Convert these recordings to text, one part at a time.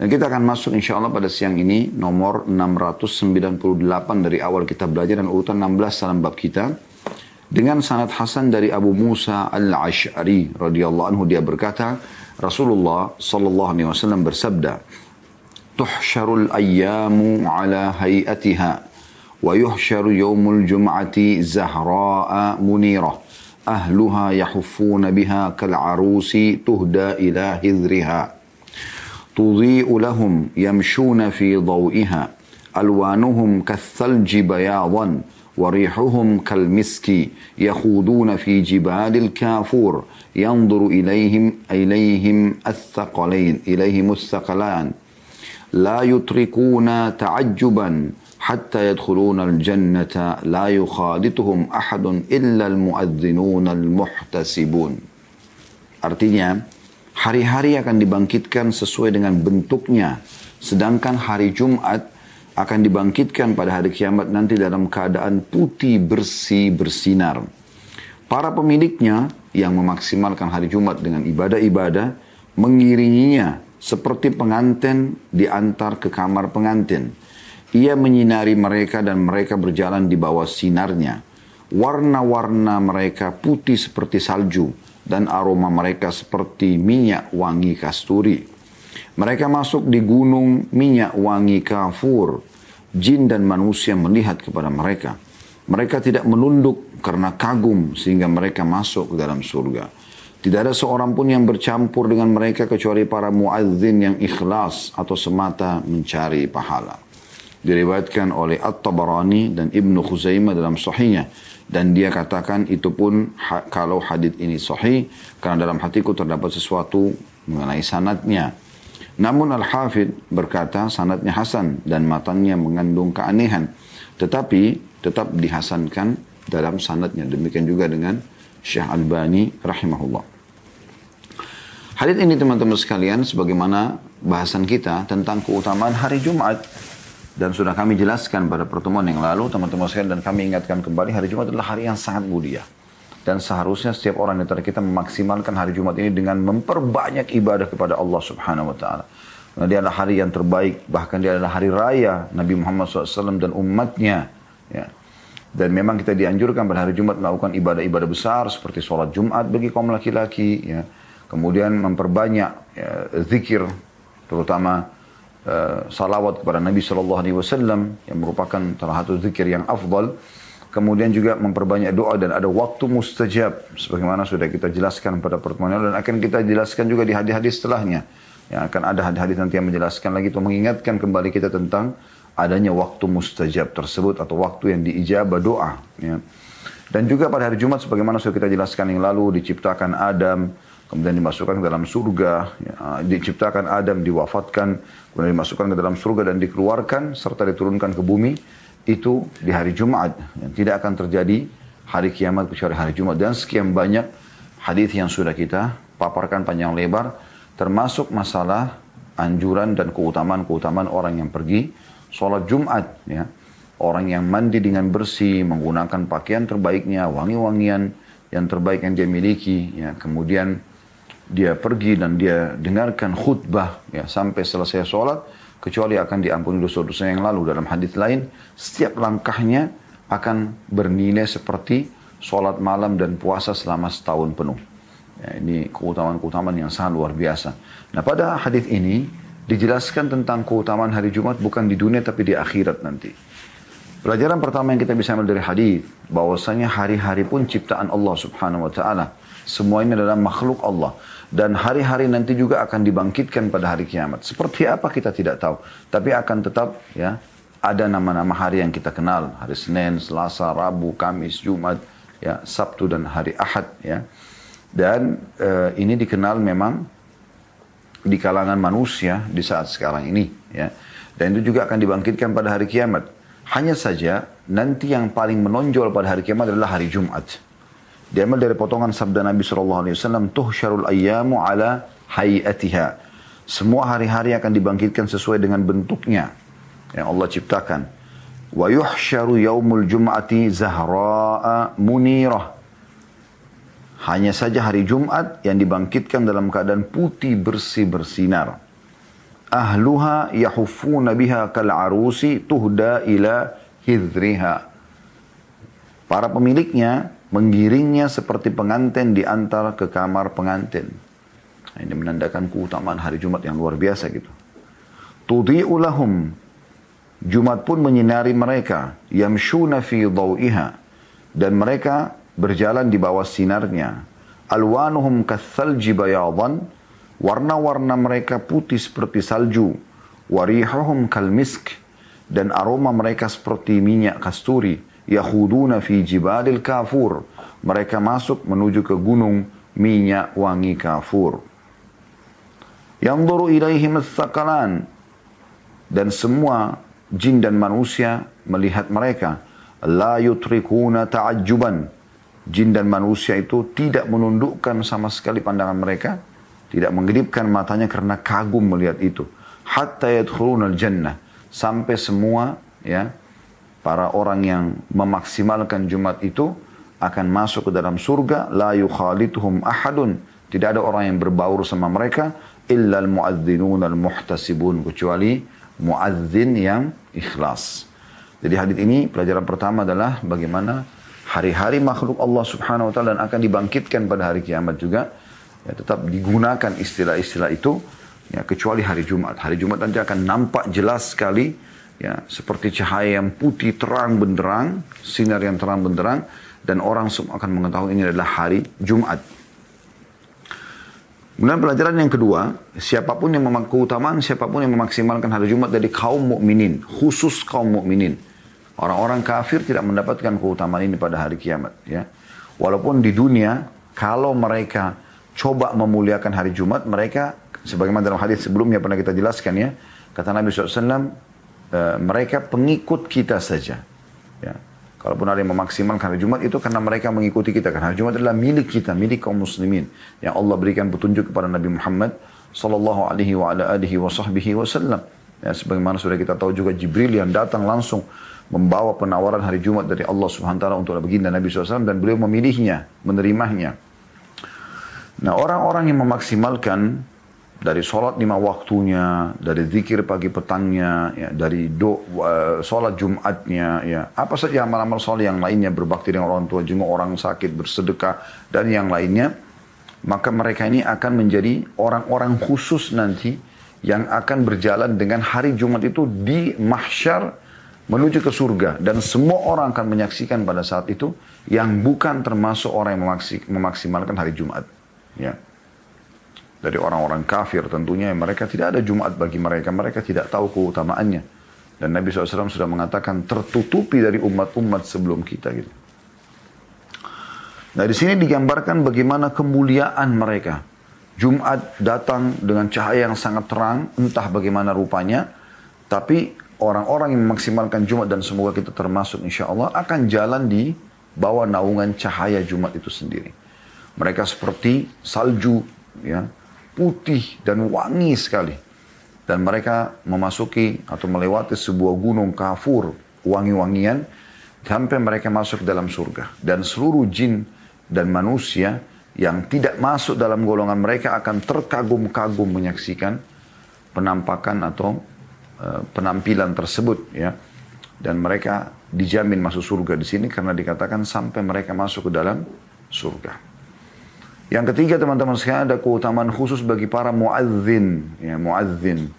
Dan kita akan masuk insya Allah pada siang ini nomor 698 dari awal kita belajar dan urutan 16 dalam bab kita. Dengan sanad Hasan dari Abu Musa al-Ash'ari radhiyallahu anhu dia berkata, Rasulullah sallallahu alaihi wasallam bersabda, "Tuhsyarul ayyamu ala hayatiha wa yuhsyaru yaumul jum'ati zahra'a munirah." أهلها يحفون بها كالعروس تهدى إلى هذرها تضيء لهم يمشون في ضوئها ألوانهم كالثلج بياضا وريحهم كالمسك يخوضون في جبال الكافور ينظر إليهم إليهم الثقلين إليهم الثقلان. لا يتركون تعجبا حتى يدخلون الجنة لا يخالطهم أحد إلا المؤذنون المحتسبون. Artinya, hari-hari akan dibangkitkan sesuai dengan bentuknya. Sedangkan hari Jumat akan dibangkitkan pada hari kiamat nanti dalam keadaan putih bersih bersinar. Para pemiliknya yang memaksimalkan hari Jumat dengan ibadah-ibadah mengiringinya seperti pengantin diantar ke kamar pengantin. Ia menyinari mereka dan mereka berjalan di bawah sinarnya. Warna-warna mereka putih seperti salju dan aroma mereka seperti minyak wangi kasturi. Mereka masuk di gunung minyak wangi kafur. Jin dan manusia melihat kepada mereka. Mereka tidak menunduk karena kagum sehingga mereka masuk ke dalam surga. Tidak ada seorang pun yang bercampur dengan mereka kecuali para muadzin yang ikhlas atau semata mencari pahala. Diriwayatkan oleh At-Tabarani dan Ibnu Khuzaimah dalam sahihnya dan dia katakan itu pun ha, kalau hadith ini sahih karena dalam hatiku terdapat sesuatu mengenai sanatnya. Namun Al-Hafidh berkata sanatnya Hasan dan matanya mengandung keanehan. Tetapi tetap dihasankan dalam sanatnya. Demikian juga dengan Syekh Albani rahimahullah. Hadith ini teman-teman sekalian sebagaimana bahasan kita tentang keutamaan hari Jumat dan sudah kami jelaskan pada pertemuan yang lalu, teman-teman sekalian, dan kami ingatkan kembali, hari Jumat adalah hari yang sangat mulia. Dan seharusnya setiap orang antara kita memaksimalkan hari Jumat ini dengan memperbanyak ibadah kepada Allah subhanahu wa ta'ala. Karena dia adalah hari yang terbaik, bahkan dia adalah hari raya Nabi Muhammad SAW dan umatnya. Ya. Dan memang kita dianjurkan pada hari Jumat melakukan ibadah-ibadah besar seperti sholat Jumat bagi kaum laki-laki. Ya. Kemudian memperbanyak ya, zikir, terutama uh, salawat kepada Nabi Shallallahu Alaihi Wasallam yang merupakan salah satu zikir yang afdal. Kemudian juga memperbanyak doa dan ada waktu mustajab sebagaimana sudah kita jelaskan pada pertemuan lalu dan akan kita jelaskan juga di hadis-hadis setelahnya. Yang akan ada hadis-hadis nanti yang menjelaskan lagi untuk mengingatkan kembali kita tentang adanya waktu mustajab tersebut atau waktu yang diijabah doa. Ya. Dan juga pada hari Jumat sebagaimana sudah kita jelaskan yang lalu diciptakan Adam, kemudian dimasukkan ke dalam surga, ya, diciptakan Adam, diwafatkan, kemudian dimasukkan ke dalam surga dan dikeluarkan serta diturunkan ke bumi, itu di hari Jumat. Yang tidak akan terjadi hari kiamat kecuali hari Jumat. Dan sekian banyak hadis yang sudah kita paparkan panjang lebar, termasuk masalah anjuran dan keutamaan-keutamaan orang yang pergi sholat Jumat. Ya. Orang yang mandi dengan bersih, menggunakan pakaian terbaiknya, wangi-wangian yang terbaik yang dia miliki. Ya. Kemudian dia pergi dan dia dengarkan khutbah ya sampai selesai sholat kecuali akan diampuni dosa-dosa yang lalu. Dalam hadis lain setiap langkahnya akan bernilai seperti sholat malam dan puasa selama setahun penuh. Ya, ini keutamaan-keutamaan yang sangat luar biasa. Nah pada hadis ini dijelaskan tentang keutamaan hari Jumat bukan di dunia tapi di akhirat nanti. Pelajaran pertama yang kita bisa ambil dari hadis bahwasanya hari-hari pun ciptaan Allah subhanahu wa ta'ala. Semua ini adalah makhluk Allah dan hari-hari nanti juga akan dibangkitkan pada hari kiamat. Seperti apa kita tidak tahu, tapi akan tetap ya ada nama-nama hari yang kita kenal, hari Senin, Selasa, Rabu, Kamis, Jumat, ya Sabtu dan hari Ahad ya. Dan e, ini dikenal memang di kalangan manusia di saat sekarang ini ya. Dan itu juga akan dibangkitkan pada hari kiamat. Hanya saja nanti yang paling menonjol pada hari kiamat adalah hari Jumat. Diambil dari potongan sabda Nabi Shallallahu Alaihi Wasallam, syarul ayyamu ala hayatiha. Semua hari-hari akan dibangkitkan sesuai dengan bentuknya yang Allah ciptakan. Wa yuhsyaru yaumul jum'ati zahra'a munirah. Hanya saja hari Jumat yang dibangkitkan dalam keadaan putih bersih bersinar. ahluha yahuffuna biha kal arusi tuhda ila hidriha. Para pemiliknya menggiringnya seperti pengantin di antara ke kamar pengantin. Ini menandakan keutamaan hari Jumat yang luar biasa gitu. Tudhi'u lahum. Jumat pun menyinari mereka. Yamshuna fi dawiha. Dan mereka berjalan di bawah sinarnya. Alwanuhum kathalji bayadan. Warna-warna mereka putih seperti salju. Warihuhum kalmisk. Dan aroma mereka seperti minyak kasturi. Yahuduna fi jibalil kafur. Mereka masuk menuju ke gunung minyak wangi kafur. Yanzuru ilaihim tsaqalan dan semua jin dan manusia melihat mereka. La yutrikuna ta'ajjuban. Jin dan manusia itu tidak menundukkan sama sekali pandangan mereka. Tidak mengedipkan matanya karena kagum melihat itu. Hatta yadkhuluna jannah. Sampai semua ya para orang yang memaksimalkan Jumat itu akan masuk ke dalam surga. La yukhalituhum ahadun. Tidak ada orang yang berbaur sama mereka. Illa al-muadzinun al-muhtasibun kecuali muadzin yang ikhlas. Jadi hadis ini pelajaran pertama adalah bagaimana hari-hari makhluk Allah Subhanahu wa taala dan akan dibangkitkan pada hari kiamat juga. Ya tetap digunakan istilah-istilah itu. Ya kecuali hari Jumat. Hari Jumat nanti akan nampak jelas sekali ya seperti cahaya yang putih terang benderang, sinar yang terang benderang dan orang semua akan mengetahui ini adalah hari Jumat. Kemudian pelajaran yang kedua, siapa pun yang memak keutamaan, siapa pun yang memaksimalkan hari Jumat dari kaum mukminin, khusus kaum mukminin. Orang-orang kafir tidak mendapatkan keutamaan ini pada hari kiamat. Ya. Walaupun di dunia, kalau mereka coba memuliakan hari Jumat, mereka, sebagaimana dalam hadis sebelumnya pernah kita jelaskan ya, kata Nabi SAW, e, mereka pengikut kita saja. Ya. Kalaupun ada yang memaksimalkan hari Jumat itu karena mereka mengikuti kita. Karena hari Jumat adalah milik kita, milik kaum muslimin. Yang Allah berikan petunjuk kepada Nabi Muhammad sallallahu alaihi wa ala alihi wa sahbihi wasallam. Ya, sebagaimana sudah kita tahu juga Jibril yang datang langsung membawa penawaran hari Jumat dari Allah Subhanahu wa taala untuk baginda Nabi SAW dan beliau memilihnya, menerimanya. Nah, orang-orang yang memaksimalkan dari sholat lima waktunya, dari zikir pagi petangnya, ya, dari do, uh, sholat Jumatnya, ya, apa saja amal-amal sholat yang lainnya berbakti dengan orang tua, jenguk orang sakit, bersedekah dan yang lainnya, maka mereka ini akan menjadi orang-orang khusus nanti yang akan berjalan dengan hari Jumat itu di mahsyar menuju ke surga dan semua orang akan menyaksikan pada saat itu yang bukan termasuk orang yang memaksimalkan hari Jumat. Ya dari orang-orang kafir tentunya mereka tidak ada Jumat bagi mereka, mereka tidak tahu keutamaannya. Dan Nabi SAW sudah mengatakan tertutupi dari umat-umat sebelum kita gitu. Nah di sini digambarkan bagaimana kemuliaan mereka. Jumat datang dengan cahaya yang sangat terang, entah bagaimana rupanya, tapi orang-orang yang memaksimalkan Jumat dan semoga kita termasuk insya Allah akan jalan di bawah naungan cahaya Jumat itu sendiri. Mereka seperti salju, ya, putih dan wangi sekali. Dan mereka memasuki atau melewati sebuah gunung kafur wangi-wangian sampai mereka masuk dalam surga. Dan seluruh jin dan manusia yang tidak masuk dalam golongan mereka akan terkagum-kagum menyaksikan penampakan atau uh, penampilan tersebut ya. Dan mereka dijamin masuk surga di sini karena dikatakan sampai mereka masuk ke dalam surga. Yang ketiga teman-teman sekalian ada keutamaan khusus bagi para muadzin, ya muadzin.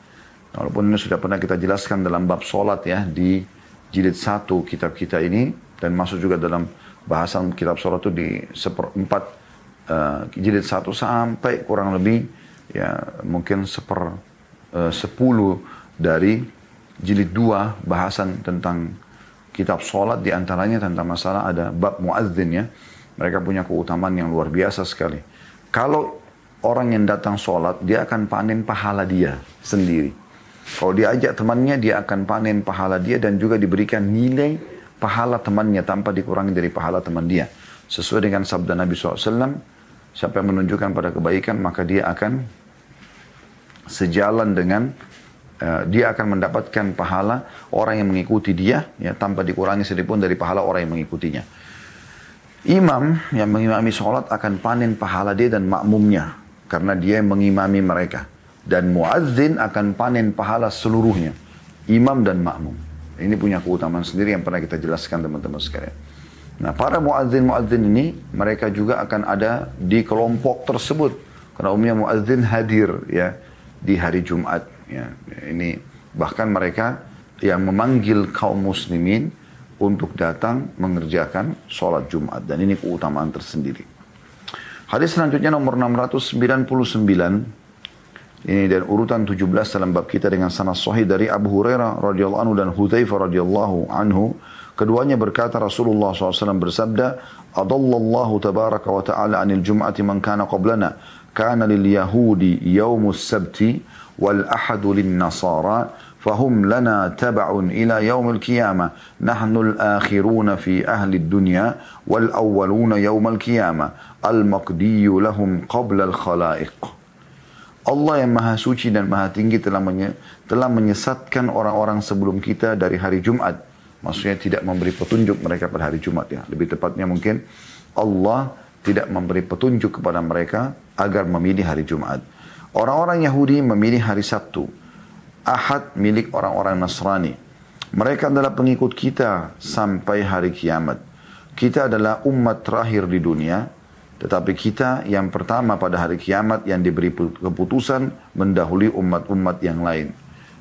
Walaupun ini sudah pernah kita jelaskan dalam bab solat ya di jilid satu kitab kita ini dan masuk juga dalam bahasan kitab solat itu di seperempat uh, jilid satu sampai kurang lebih ya mungkin seper uh, dari jilid dua bahasan tentang kitab solat di antaranya tentang masalah ada bab muadzin ya mereka punya keutamaan yang luar biasa sekali. Kalau orang yang datang sholat, dia akan panen pahala dia sendiri. Kalau dia ajak temannya, dia akan panen pahala dia dan juga diberikan nilai pahala temannya tanpa dikurangi dari pahala teman dia. Sesuai dengan sabda Nabi SAW, siapa yang menunjukkan pada kebaikan, maka dia akan sejalan dengan uh, dia akan mendapatkan pahala orang yang mengikuti dia ya tanpa dikurangi sedikitpun dari pahala orang yang mengikutinya. Imam yang mengimami sholat akan panen pahala dia dan makmumnya. Karena dia yang mengimami mereka. Dan muadzin akan panen pahala seluruhnya. Imam dan makmum. Ini punya keutamaan sendiri yang pernah kita jelaskan teman-teman sekalian. Nah para muadzin-muadzin ini mereka juga akan ada di kelompok tersebut. Karena umumnya muadzin hadir ya di hari Jumat. Ya, ini bahkan mereka yang memanggil kaum muslimin untuk datang mengerjakan sholat Jumat. Dan ini keutamaan tersendiri. Hadis selanjutnya nomor 699. Ini dan urutan 17 dalam bab kita dengan sanad sahih dari Abu Hurairah radhiyallahu anhu dan Hudzaifah radhiyallahu anhu. Keduanya berkata Rasulullah SAW bersabda, Adallallahu tabaraka wa ta'ala anil jum'ati man kana qablana. Kana lil yahudi yawmus sabti wal ahadu lin nasara. فهم لنا تبع إلى يوم القيامة نحن الآخرون في أهل الدنيا والأولون يوم القيامة المقدي لهم قبل الخلائق Allah yang maha suci dan maha tinggi telah, menye, telah menyesatkan orang-orang sebelum kita dari hari Jumat. Maksudnya tidak memberi petunjuk mereka pada hari Jumat ya. Lebih tepatnya mungkin Allah tidak memberi petunjuk kepada mereka agar memilih hari Jumat. Orang-orang Yahudi memilih hari Sabtu. Ahad milik orang-orang Nasrani. Mereka adalah pengikut kita sampai hari kiamat. Kita adalah umat terakhir di dunia, tetapi kita yang pertama pada hari kiamat yang diberi keputusan mendahului umat-umat yang lain.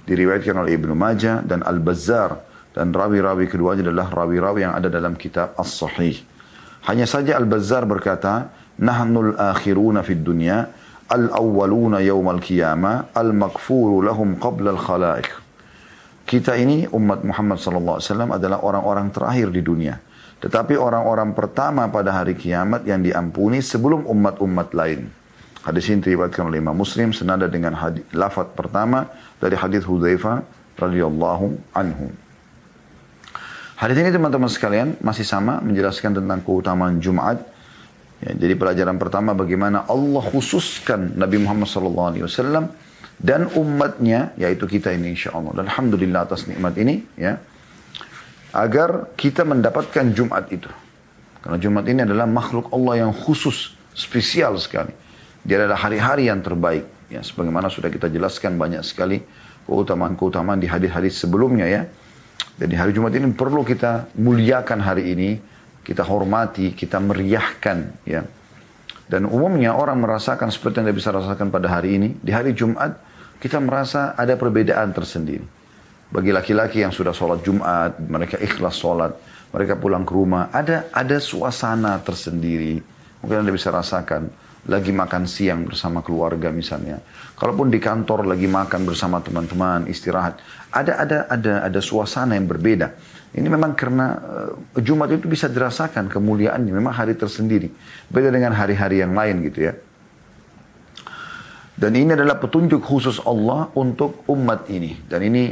Diriwayatkan oleh Ibnu Majah dan Al-Bazzar dan rawi-rawi keduanya adalah rawi-rawi yang ada dalam kitab As-Sahih. Hanya saja Al-Bazzar berkata, "Nahnul akhiruna fid dunya." Al-awwaluna yawmal qiyamah al-maghfuru lahum qabla al-khalaiq. Kita ini umat Muhammad sallallahu alaihi wasallam adalah orang-orang terakhir di dunia. Tetapi orang-orang pertama pada hari kiamat yang diampuni sebelum umat-umat lain. Hadis ini diriwayatkan oleh Imam Muslim senada dengan hadis, lafaz pertama dari hadis Hudzaifah radhiyallahu anhu. Hadis ini teman-teman sekalian masih sama menjelaskan tentang keutamaan Jumat Ya, jadi pelajaran pertama bagaimana Allah khususkan Nabi Muhammad SAW dan umatnya, yaitu kita ini insya Allah. Dan Alhamdulillah atas nikmat ini, ya, agar kita mendapatkan Jumat itu. Karena Jumat ini adalah makhluk Allah yang khusus, spesial sekali. Dia adalah hari-hari yang terbaik. Ya, sebagaimana sudah kita jelaskan banyak sekali keutamaan-keutamaan di hadis-hadis sebelumnya ya. Jadi hari Jumat ini perlu kita muliakan hari ini kita hormati, kita meriahkan ya. Dan umumnya orang merasakan seperti yang bisa rasakan pada hari ini, di hari Jumat kita merasa ada perbedaan tersendiri. Bagi laki-laki yang sudah sholat Jumat, mereka ikhlas sholat, mereka pulang ke rumah, ada ada suasana tersendiri. Mungkin Anda bisa rasakan, lagi makan siang bersama keluarga misalnya. Kalaupun di kantor lagi makan bersama teman-teman, istirahat, ada ada ada ada suasana yang berbeda. Ini memang karena uh, Jumat itu bisa dirasakan kemuliaannya, memang hari tersendiri. Beda dengan hari-hari yang lain gitu ya. Dan ini adalah petunjuk khusus Allah untuk umat ini. Dan ini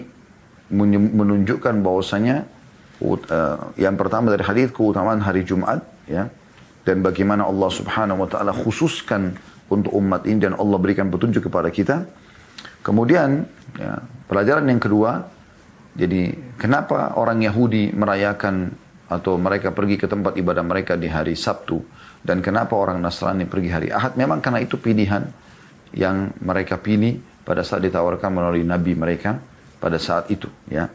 menunjukkan bahwasanya uh, yang pertama dari hadis keutamaan hari Jumat ya dan bagaimana Allah Subhanahu wa taala khususkan untuk umat ini dan Allah berikan petunjuk kepada kita. Kemudian ya, pelajaran yang kedua jadi kenapa orang Yahudi merayakan atau mereka pergi ke tempat ibadah mereka di hari Sabtu dan kenapa orang Nasrani pergi hari Ahad? Memang karena itu pilihan yang mereka pilih pada saat ditawarkan melalui nabi mereka pada saat itu ya.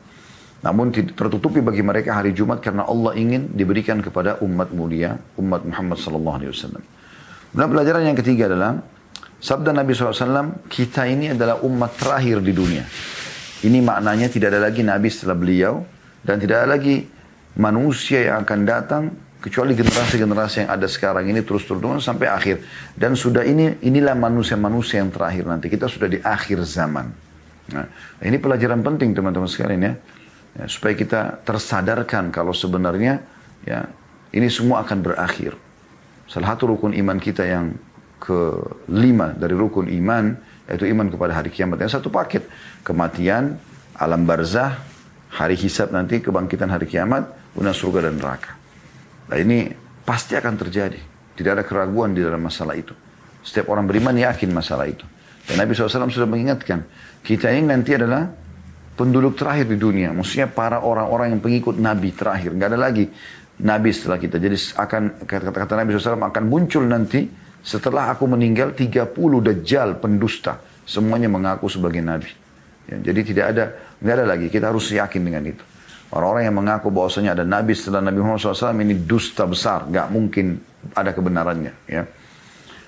Namun tertutupi bagi mereka hari Jumat karena Allah ingin diberikan kepada umat mulia, umat Muhammad sallallahu alaihi wasallam. Pelajaran yang ketiga adalah sabda Nabi SAW, kita ini adalah umat terakhir di dunia. Ini maknanya tidak ada lagi Nabi setelah beliau dan tidak ada lagi manusia yang akan datang kecuali generasi-generasi yang ada sekarang ini terus terus sampai akhir dan sudah ini inilah manusia-manusia yang terakhir nanti kita sudah di akhir zaman. Nah, ini pelajaran penting teman-teman sekalian ya. ya supaya kita tersadarkan kalau sebenarnya ya ini semua akan berakhir. Salah satu rukun iman kita yang kelima dari rukun iman yaitu iman kepada hari kiamat. Yang satu paket, kematian, alam barzah, hari hisab nanti, kebangkitan hari kiamat, kemudian surga dan neraka. Nah ini pasti akan terjadi. Tidak ada keraguan di dalam masalah itu. Setiap orang beriman yakin masalah itu. Dan Nabi SAW sudah mengingatkan, kita ini nanti adalah penduduk terakhir di dunia. Maksudnya para orang-orang yang pengikut Nabi terakhir. Nggak ada lagi Nabi setelah kita. Jadi akan kata-kata Nabi SAW akan muncul nanti setelah aku meninggal 30 dajjal pendusta. semuanya mengaku sebagai nabi. Ya, jadi tidak ada nggak ada lagi kita harus yakin dengan itu. Orang-orang yang mengaku bahwasanya ada nabi setelah Nabi Muhammad SAW ini dusta besar, nggak mungkin ada kebenarannya. Ya.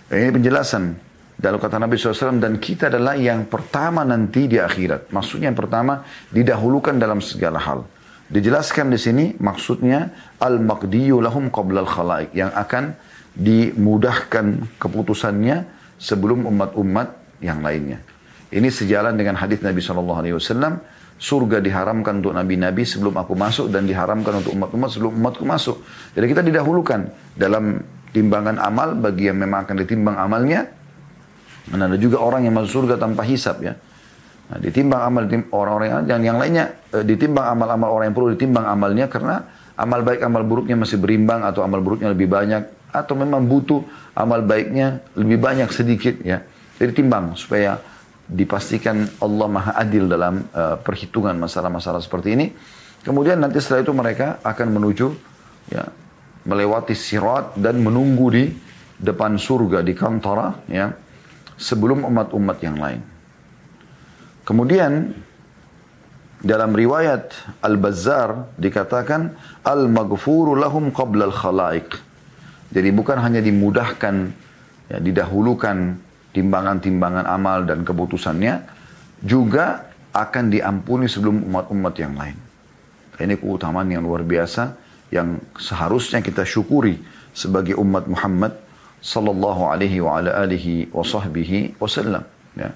Ini penjelasan dalam kata Nabi SAW dan kita adalah yang pertama nanti di akhirat. Maksudnya yang pertama didahulukan dalam segala hal. Dijelaskan di sini maksudnya al-maqdiyu lahum qabla al-khalaik yang akan dimudahkan keputusannya sebelum umat-umat yang lainnya. Ini sejalan dengan hadis Nabi Shallallahu Alaihi Wasallam. Surga diharamkan untuk nabi-nabi sebelum aku masuk dan diharamkan untuk umat-umat sebelum umatku masuk. Jadi kita didahulukan dalam timbangan amal bagi yang memang akan ditimbang amalnya. Dan ada juga orang yang masuk surga tanpa hisap ya. Nah, ditimbang amal orang-orang yang, yang lainnya eh, ditimbang amal-amal orang yang perlu ditimbang amalnya karena amal baik amal buruknya masih berimbang atau amal buruknya lebih banyak atau memang butuh amal baiknya lebih banyak sedikit ya. Jadi timbang supaya dipastikan Allah Maha Adil dalam uh, perhitungan masalah-masalah seperti ini. Kemudian nanti setelah itu mereka akan menuju ya melewati sirat dan menunggu di depan surga di kantara ya sebelum umat-umat yang lain. Kemudian dalam riwayat Al-Bazzar dikatakan al-maghfuru lahum qabla al-khalaiq. Jadi bukan hanya dimudahkan ya didahulukan timbangan-timbangan amal dan keputusannya juga akan diampuni sebelum umat-umat yang lain. Ini keutamaan yang luar biasa yang seharusnya kita syukuri sebagai umat Muhammad sallallahu alaihi wa ala alihi wa sahbihi wasallam ya.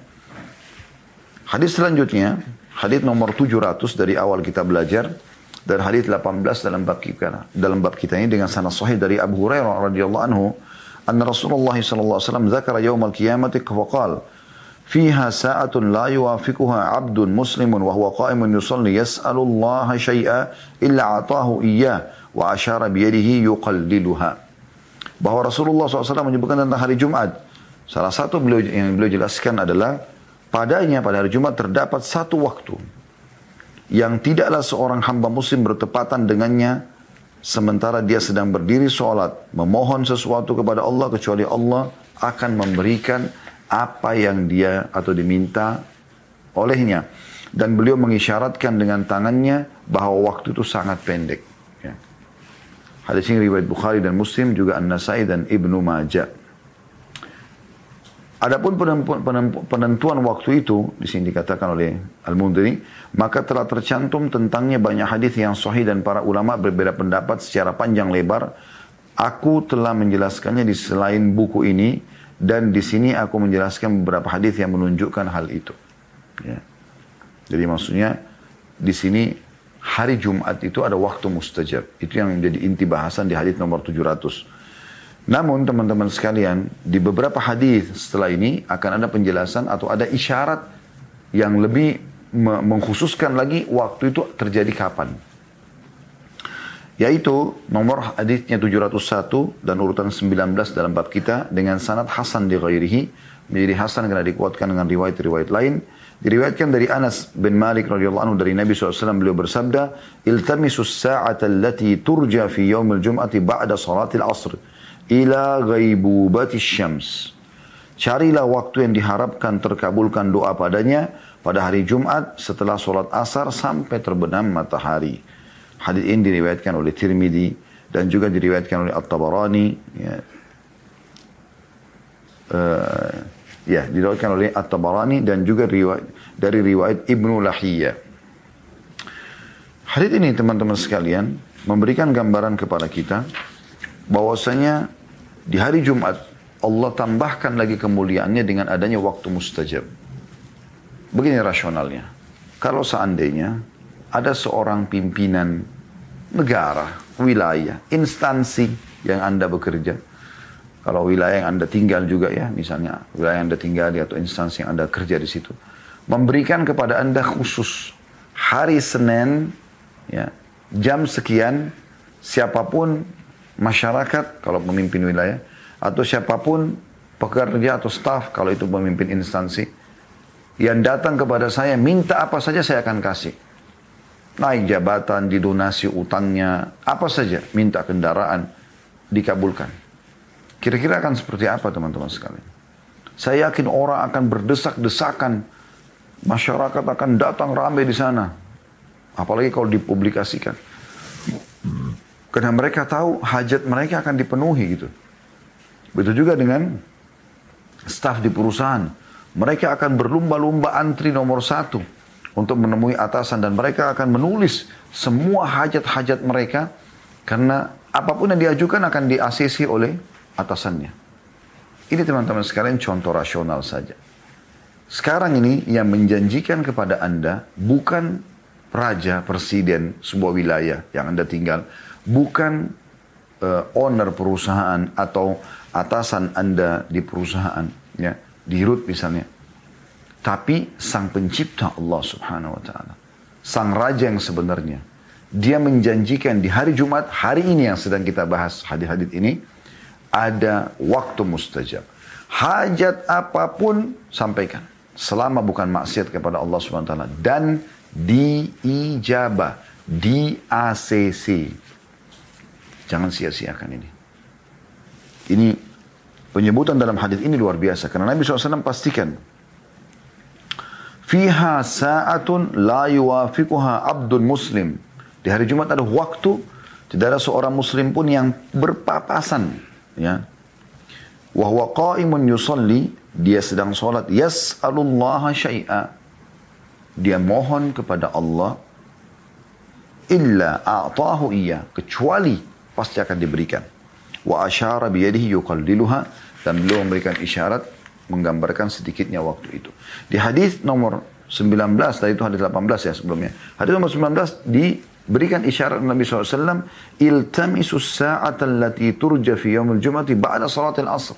Hadis selanjutnya, hadis nomor 700 dari awal kita belajar dan hadis 18 dalam bab kita dalam bab kita ini dengan sanad sahih dari Abu Hurairah radhiyallahu anhu an Rasulullah sallallahu alaihi wasallam zakara yaumal qiyamati wa qala fiha sa'atun la yuwafiquha 'abdun muslimun wa huwa qa'imun yusalli yas'alu Allah syai'a illa atahu iyyah wa ashara bi yadihi yuqalliluha bahwa Rasulullah SAW menyebutkan tentang hari Jumat. Salah satu beliau yang beliau jelaskan adalah padanya pada hari Jumat terdapat satu waktu yang tidaklah seorang hamba muslim bertepatan dengannya sementara dia sedang berdiri sholat, memohon sesuatu kepada Allah, kecuali Allah akan memberikan apa yang dia atau diminta olehnya. Dan beliau mengisyaratkan dengan tangannya bahwa waktu itu sangat pendek. Ya. Hadis ini riwayat Bukhari dan Muslim juga An-Nasai dan Ibnu Majah. Adapun penentuan waktu itu di sini dikatakan oleh Al-Mundiri, maka telah tercantum tentangnya banyak hadis yang sahih dan para ulama berbeda pendapat secara panjang lebar. Aku telah menjelaskannya di selain buku ini dan di sini aku menjelaskan beberapa hadis yang menunjukkan hal itu. Ya. Jadi maksudnya di sini hari Jumat itu ada waktu mustajab. Itu yang menjadi inti bahasan di hadis nomor 700. Namun teman-teman sekalian, di beberapa hadis setelah ini akan ada penjelasan atau ada isyarat yang lebih mengkhususkan lagi waktu itu terjadi kapan. Yaitu nomor hadisnya 701 dan urutan 19 dalam bab kita dengan sanad Hasan di ghairihi menjadi Hasan karena dikuatkan dengan riwayat-riwayat lain. Diriwayatkan dari Anas bin Malik radhiyallahu anhu dari Nabi SAW beliau bersabda, "Iltamisus allati turja fi yaumil jum'ati ba'da salatil asr." Ila ghaibubati syams. Carilah waktu yang diharapkan terkabulkan doa padanya pada hari Jumat setelah sholat asar sampai terbenam matahari. Hadis ini diriwayatkan oleh Tirmidzi dan juga diriwayatkan oleh At-Tabarani. Ya. Uh, ya, diriwayatkan oleh At-Tabarani dan juga riwayat, dari riwayat Ibnu Lahiyah. Hadis ini teman-teman sekalian memberikan gambaran kepada kita bahwasanya di hari Jumat Allah tambahkan lagi kemuliaannya dengan adanya waktu mustajab. Begini rasionalnya. Kalau seandainya ada seorang pimpinan negara, wilayah, instansi yang Anda bekerja. Kalau wilayah yang Anda tinggal juga ya, misalnya wilayah yang Anda tinggal atau instansi yang Anda kerja di situ. Memberikan kepada Anda khusus hari Senin, ya, jam sekian, siapa pun masyarakat kalau pemimpin wilayah atau siapa pun pekerja atau staf kalau itu pemimpin instansi yang datang kepada saya minta apa saja saya akan kasih naik jabatan didonasi utangnya apa saja minta kendaraan dikabulkan kira-kira akan seperti apa teman-teman sekalian Saya yakin orang akan berdesak-desakan. Masyarakat akan datang ramai di sana. Apalagi kalau dipublikasikan. Karena mereka tahu hajat mereka akan dipenuhi gitu. Begitu juga dengan staf di perusahaan. Mereka akan berlumba-lumba antri nomor satu untuk menemui atasan dan mereka akan menulis semua hajat-hajat mereka karena apa pun yang diajukan akan di ACC oleh atasannya. Ini teman-teman sekalian contoh rasional saja. Sekarang ini yang menjanjikan kepada Anda bukan raja, presiden sebuah wilayah yang Anda tinggal, bukan uh, owner perusahaan atau atasan Anda di perusahaan, ya, di root misalnya. Tapi sang pencipta Allah subhanahu wa ta'ala. Sang raja yang sebenarnya. Dia menjanjikan di hari Jumat, hari ini yang sedang kita bahas hadis-hadis ini, ada waktu mustajab. Hajat apa pun sampaikan selama bukan maksiat kepada Allah SWT dan diijabah, di ACC. Jangan sia-siakan ini. Ini penyebutan dalam hadis ini luar biasa karena Nabi SAW pastikan Fiha sa'atun la yuwafiquha abdun muslim. Di hari Jumat ada waktu tidak ada seorang muslim pun yang berpapasan ya. Wa huwa qa'imun yusalli dia sedang sholat, yas'alullaha syai'a. Dia mohon kepada Allah, illa a'tahu iya, kecuali pasti akan diberikan. Wa asyara biyadihi yuqalliluha, dan beliau memberikan isyarat, menggambarkan sedikitnya waktu itu. Di hadis nomor 19, tadi itu hadis 18 ya sebelumnya. Hadis nomor 19 diberikan isyarat Nabi SAW, iltamisus sa'atan lati turja fi yawmul jumati ba'da salatil asr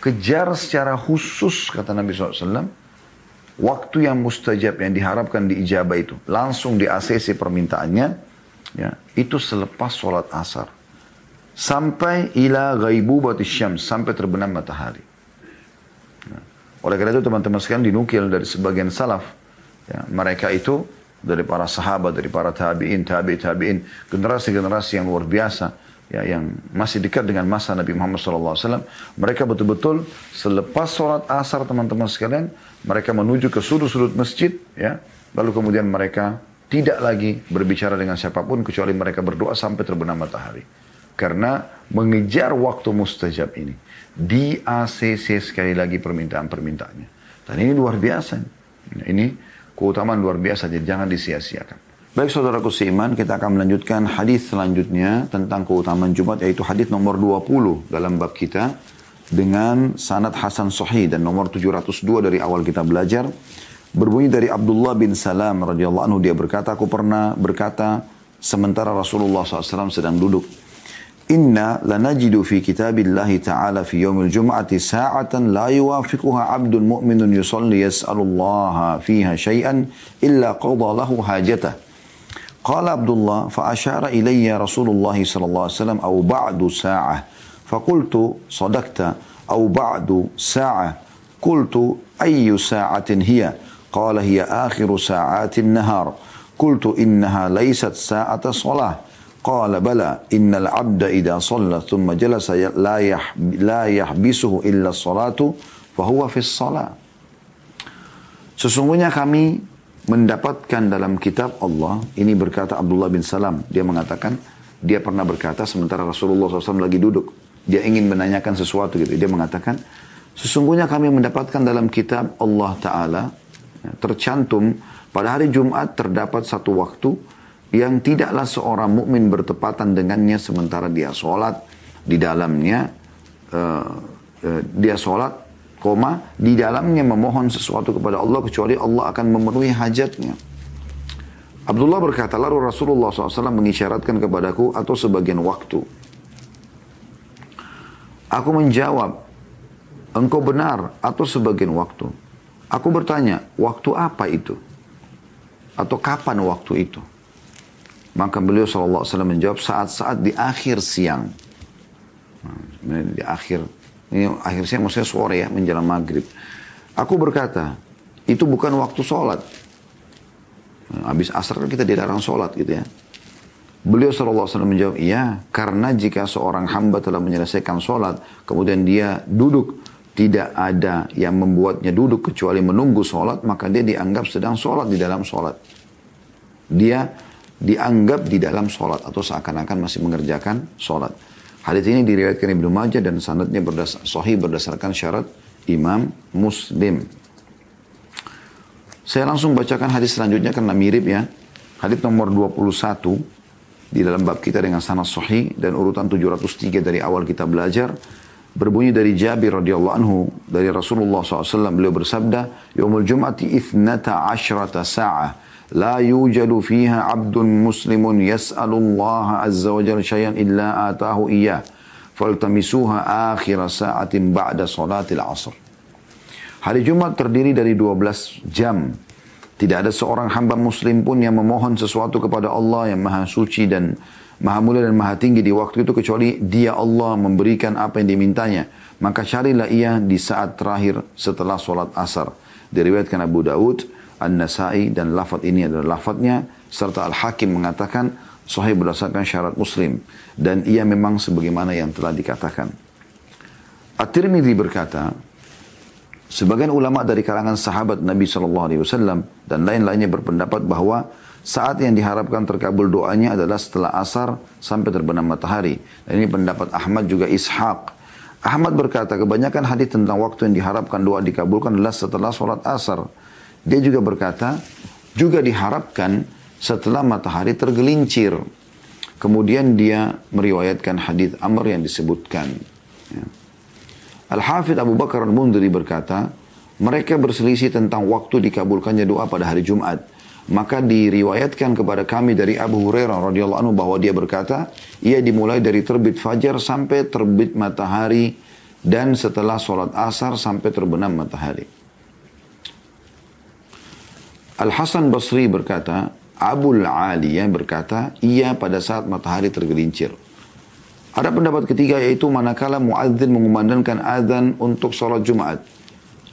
kejar secara khusus kata Nabi SAW waktu yang mustajab yang diharapkan di ijabah itu langsung di ACC permintaannya ya itu selepas sholat asar. Sampai ila ghaibubatis syams sampai terbenam matahari. Ya. oleh karena itu teman-teman sekalian dinukil dari sebagian salaf. Ya, mereka itu dari para sahabat dari para tabiin tabi tabiin generasi-generasi yang luar biasa ya yang masih dekat dengan masa Nabi Muhammad SAW, mereka betul-betul selepas sholat asar teman-teman sekalian, mereka menuju ke sudut-sudut masjid, ya, lalu kemudian mereka tidak lagi berbicara dengan siapa pun kecuali mereka berdoa sampai terbenam matahari. Karena mengejar waktu mustajab ini. Di ACC sekali lagi permintaan-permintaannya. Dan ini luar biasa. Ini keutamaan luar biasa, jadi jangan disia-siakan. Baik saudaraku seiman, kita akan melanjutkan hadis selanjutnya tentang keutamaan Jumat yaitu hadis nomor 20 dalam bab kita dengan sanad Hasan Sahih dan nomor 702 dari awal kita belajar Berbunyi dari Abdullah bin Salam radhiyallahu anhu dia berkata, aku pernah berkata sementara Rasulullah SAW sedang duduk. Inna lanajidu fi kitabillahi ta'ala fi yawmil jum'ati sa'atan la yuwafiquha abdun mu'minun yusalli yas'alullaha fiha shay'an illa qadha lahu hajatah. Qala Abdullah fa'asyara ilayya Rasulullah sallallahu alaihi wasallam au ba'du sa'ah. Faqultu sadaqta au ba'du sa'ah. Qultu ayyu sa'atin hiya? Qala hiya akhiru sa'atin nahar. قلت innaha laysat sa'ata sholah. Qala bala innal abda idha salla thumma جلس ya, la, yah, la yahbisuhu illa salatu fahuwa في الصلاة. Sesungguhnya kami mendapatkan dalam kitab Allah, ini berkata Abdullah bin Salam, dia mengatakan, dia pernah berkata sementara Rasulullah SAW lagi duduk, dia ingin menanyakan sesuatu gitu, dia mengatakan, sesungguhnya kami mendapatkan dalam kitab Allah Ta'ala, tercantum pada hari Jumat terdapat satu waktu yang tidaklah seorang mukmin bertepatan dengannya sementara dia sholat di dalamnya uh, uh, dia sholat koma di dalamnya memohon sesuatu kepada Allah kecuali Allah akan memenuhi hajatnya. Abdullah berkata, lalu Rasulullah SAW mengisyaratkan kepadaku atau sebagian waktu. Aku menjawab, engkau benar atau sebagian waktu. Aku bertanya, waktu apa itu? Atau kapan waktu itu? Maka beliau SAW menjawab saat-saat di akhir siang. Nah, di akhir ini akhirnya maksudnya sore ya, menjelang maghrib. Aku berkata, itu bukan waktu sholat. Habis asar kan kita dilarang sholat gitu ya. Beliau SAW menjawab, iya, karena jika seorang hamba telah menyelesaikan sholat, kemudian dia duduk, tidak ada yang membuatnya duduk kecuali menunggu sholat, maka dia dianggap sedang sholat di dalam sholat. Dia dianggap di dalam sholat atau seakan-akan masih mengerjakan sholat. Hadis ini diriwayatkan Ibnu Majah dan sanadnya berdasar, sahih berdasarkan syarat Imam Muslim. Saya langsung bacakan hadis selanjutnya karena mirip ya. Hadis nomor 21 di dalam bab kita dengan sanad sahih dan urutan 703 dari awal kita belajar berbunyi dari Jabir radhiyallahu anhu dari Rasulullah SAW beliau bersabda yaumul jum'ati ithnata ashrata sa'ah la yujadu fiha abdun muslimun yas'alullah azza wa jalla syai'an illa atahu iyyah faltamisuha akhir sa'atin ba'da salatil asr. Hari Jumat terdiri dari 12 jam. Tidak ada seorang hamba muslim pun yang memohon sesuatu kepada Allah yang maha suci dan maha mulia dan maha tinggi di waktu itu kecuali dia Allah memberikan apa yang dimintanya. Maka carilah ia di saat terakhir setelah sholat asar. Diriwayatkan Abu Daud, An-Nasai dan lafad ini adalah lafadnya serta Al-Hakim mengatakan sahih berdasarkan syarat Muslim dan ia memang sebagaimana yang telah dikatakan. At-Tirmidzi berkata, sebagian ulama dari kalangan sahabat Nabi SAW dan lain-lainnya berpendapat bahwa saat yang diharapkan terkabul doanya adalah setelah asar sampai terbenam matahari. Dan ini pendapat Ahmad juga Ishaq. Ahmad berkata kebanyakan hadis tentang waktu yang diharapkan doa dikabulkan adalah setelah sholat asar. Dia juga berkata juga diharapkan setelah matahari tergelincir. Kemudian dia meriwayatkan hadis Amr yang disebutkan. Ya. Al-Hafidh Abu Bakar al-Mundri berkata, mereka berselisih tentang waktu dikabulkannya doa pada hari Jumat. Maka diriwayatkan kepada kami dari Abu Hurairah radhiyallahu anhu bahwa dia berkata, ia dimulai dari terbit fajar sampai terbit matahari dan setelah sholat asar sampai terbenam matahari. Al-Hasan Basri berkata, Abul Aliyah berkata, ia pada saat matahari tergelincir. Ada pendapat ketiga yaitu manakala muadzin mengumandangkan azan untuk sholat Jumat.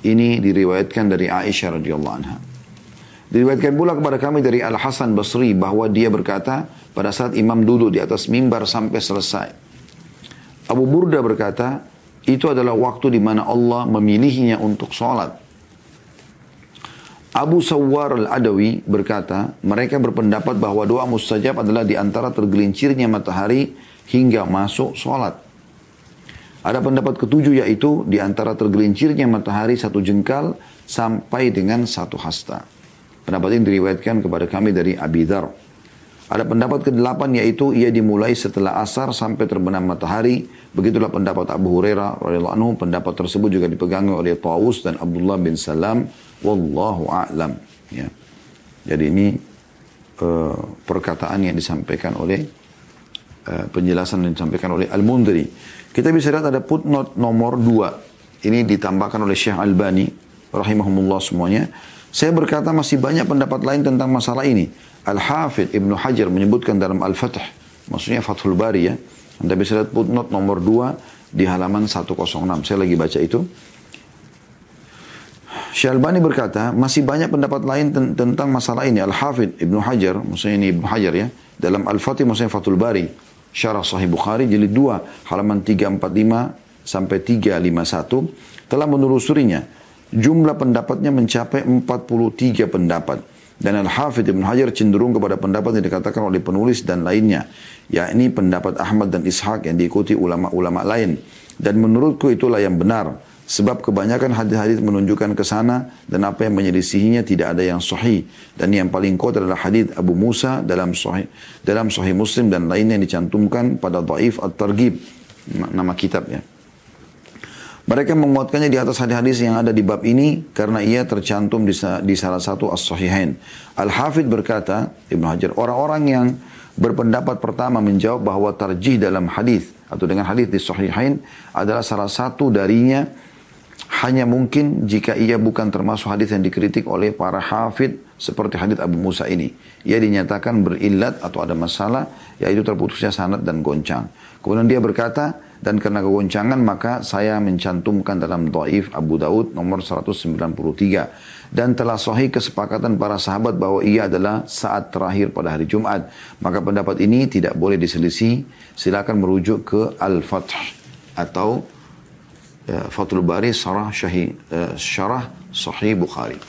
Ini diriwayatkan dari Aisyah radhiyallahu anha. Diriwayatkan pula kepada kami dari Al Hasan Basri bahwa dia berkata pada saat imam duduk di atas mimbar sampai selesai. Abu Burda berkata, itu adalah waktu di mana Allah memilihnya untuk sholat. Abu Sawwar al-Adawi berkata, mereka berpendapat bahwa doa mustajab adalah di antara tergelincirnya matahari hingga masuk sholat. Ada pendapat ketujuh yaitu di antara tergelincirnya matahari satu jengkal sampai dengan satu hasta. Pendapat ini diriwayatkan kepada kami dari Abi Dhar. Ada pendapat ke-8 yaitu ia dimulai setelah asar sampai terbenam matahari. Begitulah pendapat Abu Hurairah radhiyallahu anhu. Pendapat tersebut juga dipegangi oleh Tawus dan Abdullah bin Salam. Wallahu a'lam. Ya. Jadi ini uh, perkataan yang disampaikan oleh uh, penjelasan yang disampaikan oleh Al-Mundri. Kita bisa lihat ada footnote nomor 2. Ini ditambahkan oleh Syekh Albani rahimahumullah semuanya. Saya berkata masih banyak pendapat lain tentang masalah ini. Al-Hafidh Ibnu Hajar menyebutkan dalam Al-Fatih, maksudnya Fathul Bari ya. Anda bisa lihat footnote nomor 2 di halaman 106. Saya lagi baca itu. Syalbani berkata, masih banyak pendapat lain tentang masalah ini. Al-Hafidh Ibnu Hajar, maksudnya ini Ibnu Hajar ya. Dalam Al-Fatih, maksudnya Fathul Bari. Syarah Sahih Bukhari, jilid 2, halaman 345 sampai 351, telah menelusurinya Jumlah pendapatnya mencapai 43 pendapat. Dan Al-Hafidh Ibn Hajar cenderung kepada pendapat yang dikatakan oleh penulis dan lainnya. yakni pendapat Ahmad dan Ishaq yang diikuti ulama-ulama lain. Dan menurutku itulah yang benar. Sebab kebanyakan hadis-hadis menunjukkan ke sana dan apa yang menyelisihinya tidak ada yang sahih. Dan yang paling kuat adalah hadis Abu Musa dalam sahih, dalam sahih Muslim dan lainnya yang dicantumkan pada Dhaif At-Targhib. Nama kitabnya. Mereka menguatkannya di atas hadis-hadis yang ada di bab ini karena ia tercantum di, di salah satu as-sahihain. Al-Hafidh berkata, Ibn Hajar, orang-orang yang berpendapat pertama menjawab bahwa tarjih dalam hadis atau dengan hadis di sahihain adalah salah satu darinya hanya mungkin jika ia bukan termasuk hadis yang dikritik oleh para hafid seperti hadis Abu Musa ini. Ia dinyatakan berilat atau ada masalah, yaitu terputusnya sanad dan goncang. Kemudian dia berkata, dan karena kegoncangan maka saya mencantumkan dalam Dhaif Abu Daud nomor 193 dan telah sahih kesepakatan para sahabat bahwa ia adalah saat terakhir pada hari Jumat maka pendapat ini tidak boleh diselisih silakan merujuk ke Al-Fath atau uh, Fathul Bari Sarah Syahi, uh, Syarah Sahih Bukhari.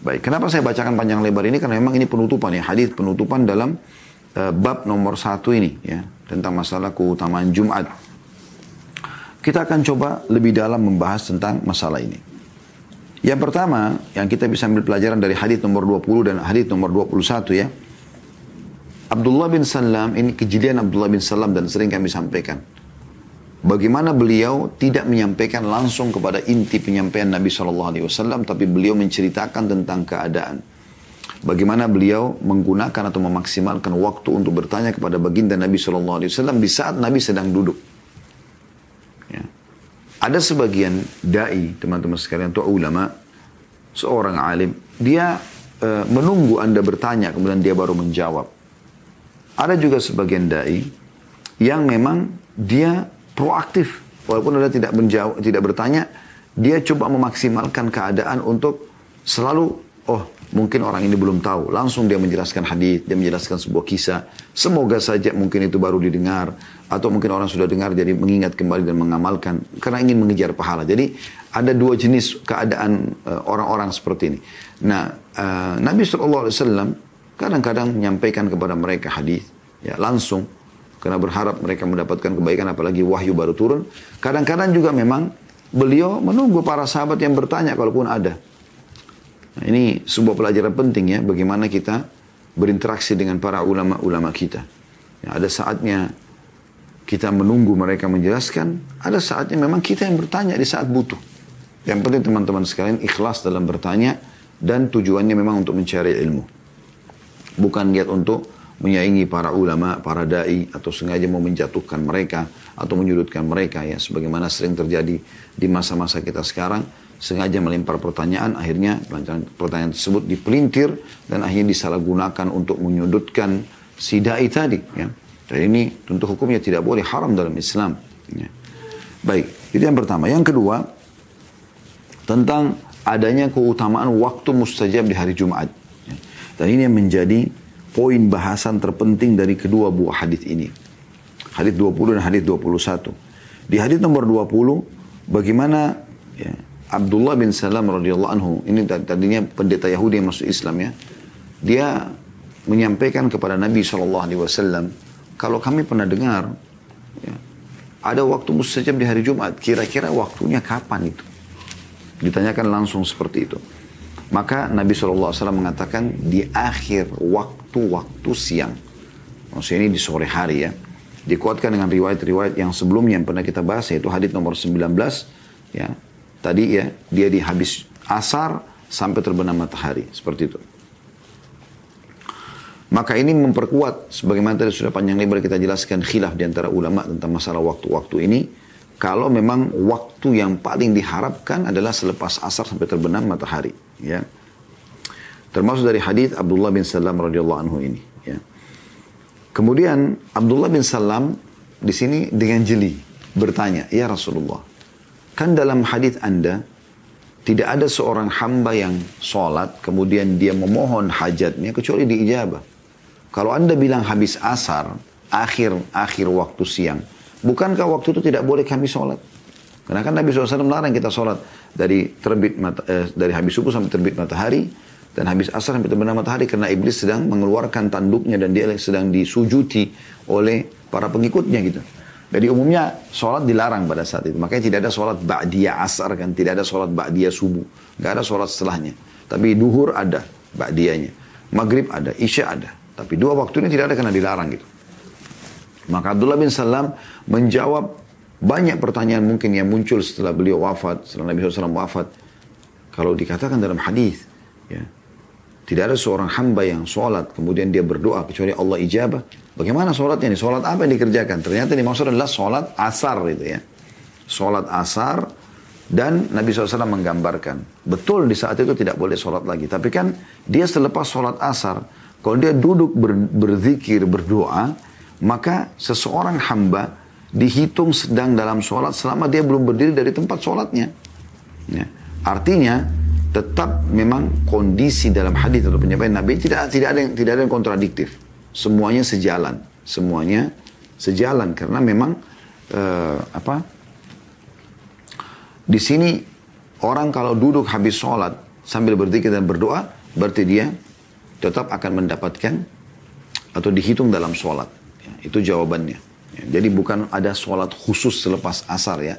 Baik, kenapa saya bacakan panjang lebar ini? Karena memang ini penutupan ya, hadis penutupan dalam uh, bab nomor satu ini ya tentang masalah keutamaan Jumat. Kita akan coba lebih dalam membahas tentang masalah ini. Yang pertama, yang kita bisa ambil pelajaran dari hadis nomor 20 dan hadis nomor 21 ya. Abdullah bin Salam, ini kejadian Abdullah bin Salam dan sering kami sampaikan. Bagaimana beliau tidak menyampaikan langsung kepada inti penyampaian Nabi SAW, tapi beliau menceritakan tentang keadaan. Bagaimana beliau menggunakan atau memaksimalkan waktu untuk bertanya kepada baginda Nabi SAW di saat Nabi sedang duduk. Ada sebagian dai, teman-teman sekalian, atau ulama, seorang alim, dia e, menunggu Anda bertanya, kemudian dia baru menjawab. Ada juga sebagian dai yang memang dia proaktif. Walaupun Anda tidak menjawab, tidak bertanya, dia coba memaksimalkan keadaan untuk selalu, oh mungkin orang ini belum tahu. Langsung dia menjelaskan hadis, dia menjelaskan sebuah kisah. Semoga saja mungkin itu baru didengar. Atau mungkin orang sudah dengar jadi mengingat kembali dan mengamalkan. Karena ingin mengejar pahala. Jadi ada dua jenis keadaan eh, orang-orang uh, seperti ini. Nah, uh, Nabi SAW kadang-kadang menyampaikan kepada mereka hadis ya langsung karena berharap mereka mendapatkan kebaikan apalagi wahyu baru turun. Kadang-kadang juga memang beliau menunggu para sahabat yang bertanya kalaupun ada. Nah, ini sebuah pelajaran penting ya bagaimana kita berinteraksi dengan para ulama-ulama kita. Ya, ada saatnya kita menunggu mereka menjelaskan, ada saatnya memang kita yang bertanya di saat butuh. Yang penting teman-teman sekalian ikhlas dalam bertanya dan tujuannya memang untuk mencari ilmu. Bukan niat untuk menyaingi para ulama, para dai atau sengaja mau menjatuhkan mereka atau menyudutkan mereka ya sebagaimana sering terjadi di masa-masa kita sekarang sengaja melempar pertanyaan akhirnya pertanyaan tersebut dipelintir dan akhirnya disalahgunakan untuk menyudutkan si dai tadi ya. Dan ini tentu hukumnya tidak boleh haram dalam Islam ya. Baik, itu yang pertama. Yang kedua tentang adanya keutamaan waktu mustajab di hari Jumat. Ya. Dan ini yang menjadi poin bahasan terpenting dari kedua buah hadis ini. Hadis 20 dan hadis 21. Di hadis nomor 20 bagaimana ya, Abdullah bin Salam radhiyallahu anhu ini tadinya pendeta Yahudi yang masuk Islam ya. Dia menyampaikan kepada Nabi SAW, kalau kami pernah dengar ya, ada waktu mustajab di hari Jumat, kira-kira waktunya kapan itu? Ditanyakan langsung seperti itu. Maka Nabi SAW mengatakan di akhir waktu-waktu siang. Maksudnya ini di sore hari ya. Dikuatkan dengan riwayat-riwayat yang sebelumnya yang pernah kita bahas yaitu hadis nomor 19 ya. Tadi ya dia di habis asar sampai terbenam matahari seperti itu. Maka ini memperkuat sebagaimana tadi sudah panjang lebar kita jelaskan khilaf di antara ulama tentang masalah waktu-waktu ini. Kalau memang waktu yang paling diharapkan adalah selepas asar sampai terbenam matahari ya. Termasuk dari hadis Abdullah bin Salam radhiyallahu anhu ini ya. Kemudian Abdullah bin Salam di sini dengan jeli bertanya ya Rasulullah kan dalam hadis anda tidak ada seorang hamba yang sholat kemudian dia memohon hajatnya kecuali diijabah kalau anda bilang habis asar akhir akhir waktu siang bukankah waktu itu tidak boleh kami sholat karena kan Nabi SAW melarang kita sholat dari terbit mata, eh, dari habis subuh sampai terbit matahari dan habis asar sampai terbenam matahari karena iblis sedang mengeluarkan tanduknya dan dia sedang disujuti oleh para pengikutnya gitu. Jadi umumnya sholat dilarang pada saat itu. Makanya tidak ada sholat ba'diyah asar kan. Tidak ada sholat ba'diyah subuh. Gak ada sholat setelahnya. Tapi duhur ada ba'diyahnya. Maghrib ada, isya ada. Tapi dua waktu ini tidak ada karena dilarang gitu. Maka Abdullah bin Salam menjawab banyak pertanyaan mungkin yang muncul setelah beliau wafat, setelah Nabi SAW wafat. Kalau dikatakan dalam hadis, ya, tidak ada seorang hamba yang sholat, kemudian dia berdoa, kecuali Allah ijabah. Bagaimana sholatnya ini? Sholat apa yang dikerjakan? Ternyata dimaksud adalah sholat asar itu ya. Sholat asar, dan Nabi SAW menggambarkan. Betul di saat itu tidak boleh sholat lagi. Tapi kan dia selepas sholat asar, kalau dia duduk ber, berzikir, berdoa, maka seseorang hamba dihitung sedang dalam sholat selama dia belum berdiri dari tempat sholatnya. Ya. Artinya tetap memang kondisi dalam hadis atau penyampaian Nabi tidak tidak ada yang tidak ada yang kontradiktif. Semuanya sejalan, semuanya sejalan karena memang uh, apa di sini orang kalau duduk habis sholat sambil berzikir dan berdoa, berarti dia tetap akan mendapatkan atau dihitung dalam sholat. Ya, itu jawabannya. Jadi bukan ada sholat khusus selepas asar ya.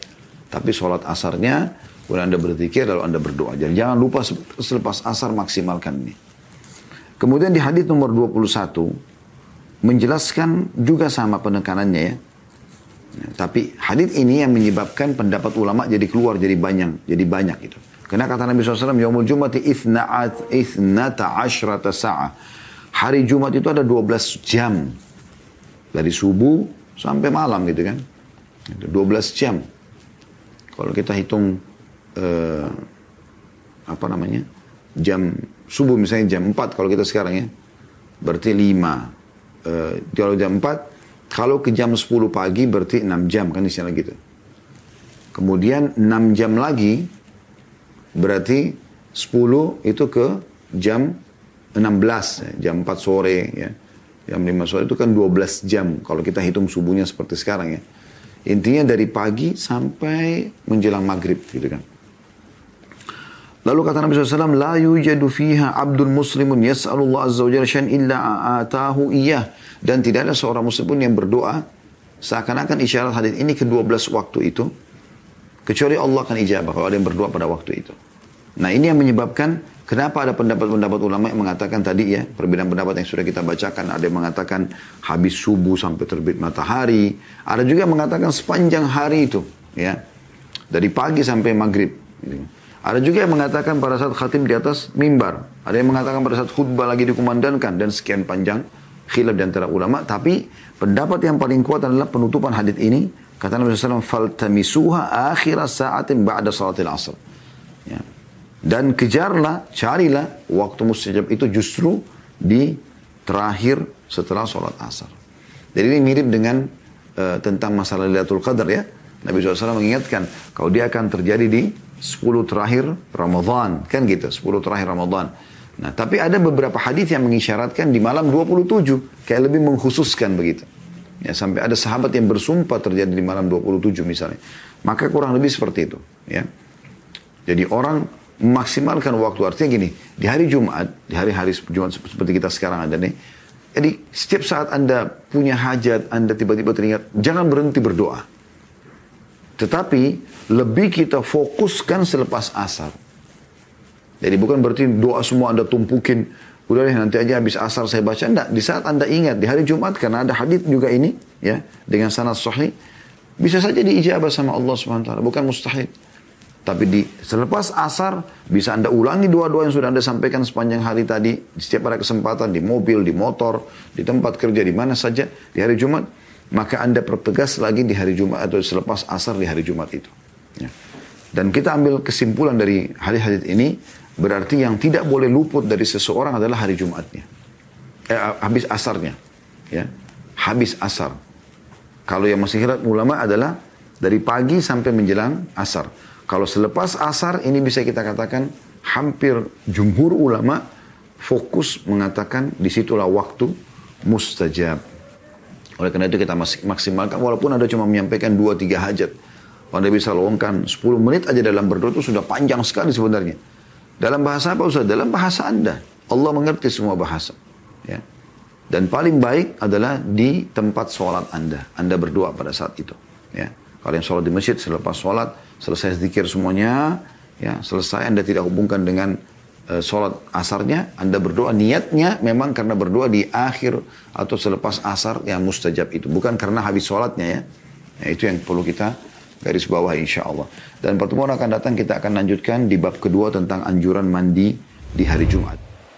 Tapi sholat asarnya, kemudian Anda berzikir lalu Anda berdoa. Jadi jangan lupa selepas asar maksimalkan ini. Kemudian di hadis nomor 21, menjelaskan juga sama penekanannya ya. Ya, tapi hadis ini yang menyebabkan pendapat ulama jadi keluar jadi banyak, jadi banyak itu. Karena kata Nabi SAW, Yaumul Jumati ithna'at ashrata sa'ah. Hari Jumat itu ada 12 jam. Dari subuh sampai malam gitu kan. 12 jam. Kalau kita hitung eh, apa namanya? Jam subuh misalnya jam 4 kalau kita sekarang ya. Berarti 5. Eh, kalau jam 4 kalau ke jam 10 pagi berarti 6 jam kan istilah gitu. Kemudian 6 jam lagi berarti 10 itu ke jam 16, ya, jam 4 sore ya. Jam 5 sore itu kan 12 jam kalau kita hitung subuhnya seperti sekarang ya. Intinya dari pagi sampai menjelang maghrib gitu kan. Lalu kata Nabi SAW, La yujadu fiha abdul muslimun yas'alullah azza wa jalla illa atahu iyah. Dan tidak ada seorang muslim pun yang berdoa seakan-akan isyarat hadis ini ke-12 waktu itu kecuali Allah akan ijabah kalau ada yang berdoa pada waktu itu. Nah ini yang menyebabkan kenapa ada pendapat-pendapat ulama yang mengatakan tadi ya perbedaan pendapat yang sudah kita bacakan ada yang mengatakan habis subuh sampai terbit matahari ada juga yang mengatakan sepanjang hari itu ya dari pagi sampai maghrib ada juga yang mengatakan pada saat khatib di atas mimbar ada yang mengatakan pada saat khutbah lagi dikumandangkan dan sekian panjang khilaf di antara ulama, tapi pendapat yang paling kuat adalah penutupan hadis ini. Kata Nabi SAW, "Faltamisuha akhir sa'atin ba'da salatil asr." Dan kejarlah, carilah waktu mustajab itu justru di terakhir setelah sholat asar. Jadi ini mirip dengan uh, tentang masalah Lailatul Qadar ya. Nabi SAW mengingatkan, kalau dia akan terjadi di 10 terakhir Ramadan. Kan gitu, 10 terakhir Ramadan. Nah, tapi ada beberapa hadis yang mengisyaratkan di malam 27, kayak lebih mengkhususkan begitu. Ya, sampai ada sahabat yang bersumpah terjadi di malam 27 misalnya. Maka kurang lebih seperti itu, ya. Jadi orang memaksimalkan waktu artinya gini, di hari Jumat, di hari-hari Jumat seperti kita sekarang ada nih. Jadi setiap saat Anda punya hajat, Anda tiba-tiba teringat, jangan berhenti berdoa. Tetapi lebih kita fokuskan selepas asar. Jadi bukan berarti doa semua Anda tumpukin. Udah deh nanti aja habis asar saya baca. Enggak, di saat Anda ingat di hari Jumat karena ada hadis juga ini ya dengan sanad sahih bisa saja diijabah sama Allah Subhanahu wa taala, bukan mustahil. Tapi di selepas asar bisa Anda ulangi doa-doa yang sudah Anda sampaikan sepanjang hari tadi, di setiap ada kesempatan di mobil, di motor, di tempat kerja, di mana saja di hari Jumat, maka Anda pertegas lagi di hari Jumat atau selepas asar di hari Jumat itu. Ya. Dan kita ambil kesimpulan dari hadis-hadis ini Berarti yang tidak boleh luput dari seseorang adalah hari Jumatnya. Eh, habis asarnya. Ya. Habis asar. Kalau yang masih hirat ulama adalah dari pagi sampai menjelang asar. Kalau selepas asar ini bisa kita katakan hampir jumhur ulama fokus mengatakan di situlah waktu mustajab. Oleh karena itu kita masih maksimalkan walaupun ada cuma menyampaikan dua tiga hajat. Anda bisa luangkan 10 menit aja dalam berdoa itu sudah panjang sekali sebenarnya. Dalam bahasa apa Ustaz? Dalam bahasa Anda. Allah mengerti semua bahasa. Ya. Dan paling baik adalah di tempat sholat Anda. Anda berdoa pada saat itu. Ya. Kalau yang sholat di masjid, selepas sholat, selesai zikir semuanya, ya selesai Anda tidak hubungkan dengan uh, sholat asarnya, Anda berdoa niatnya memang karena berdoa di akhir atau selepas asar yang mustajab itu. Bukan karena habis sholatnya ya. ya itu yang perlu kita garis bawah insya Allah. Dan pertemuan akan datang kita akan lanjutkan di bab kedua tentang anjuran mandi di hari Jumat.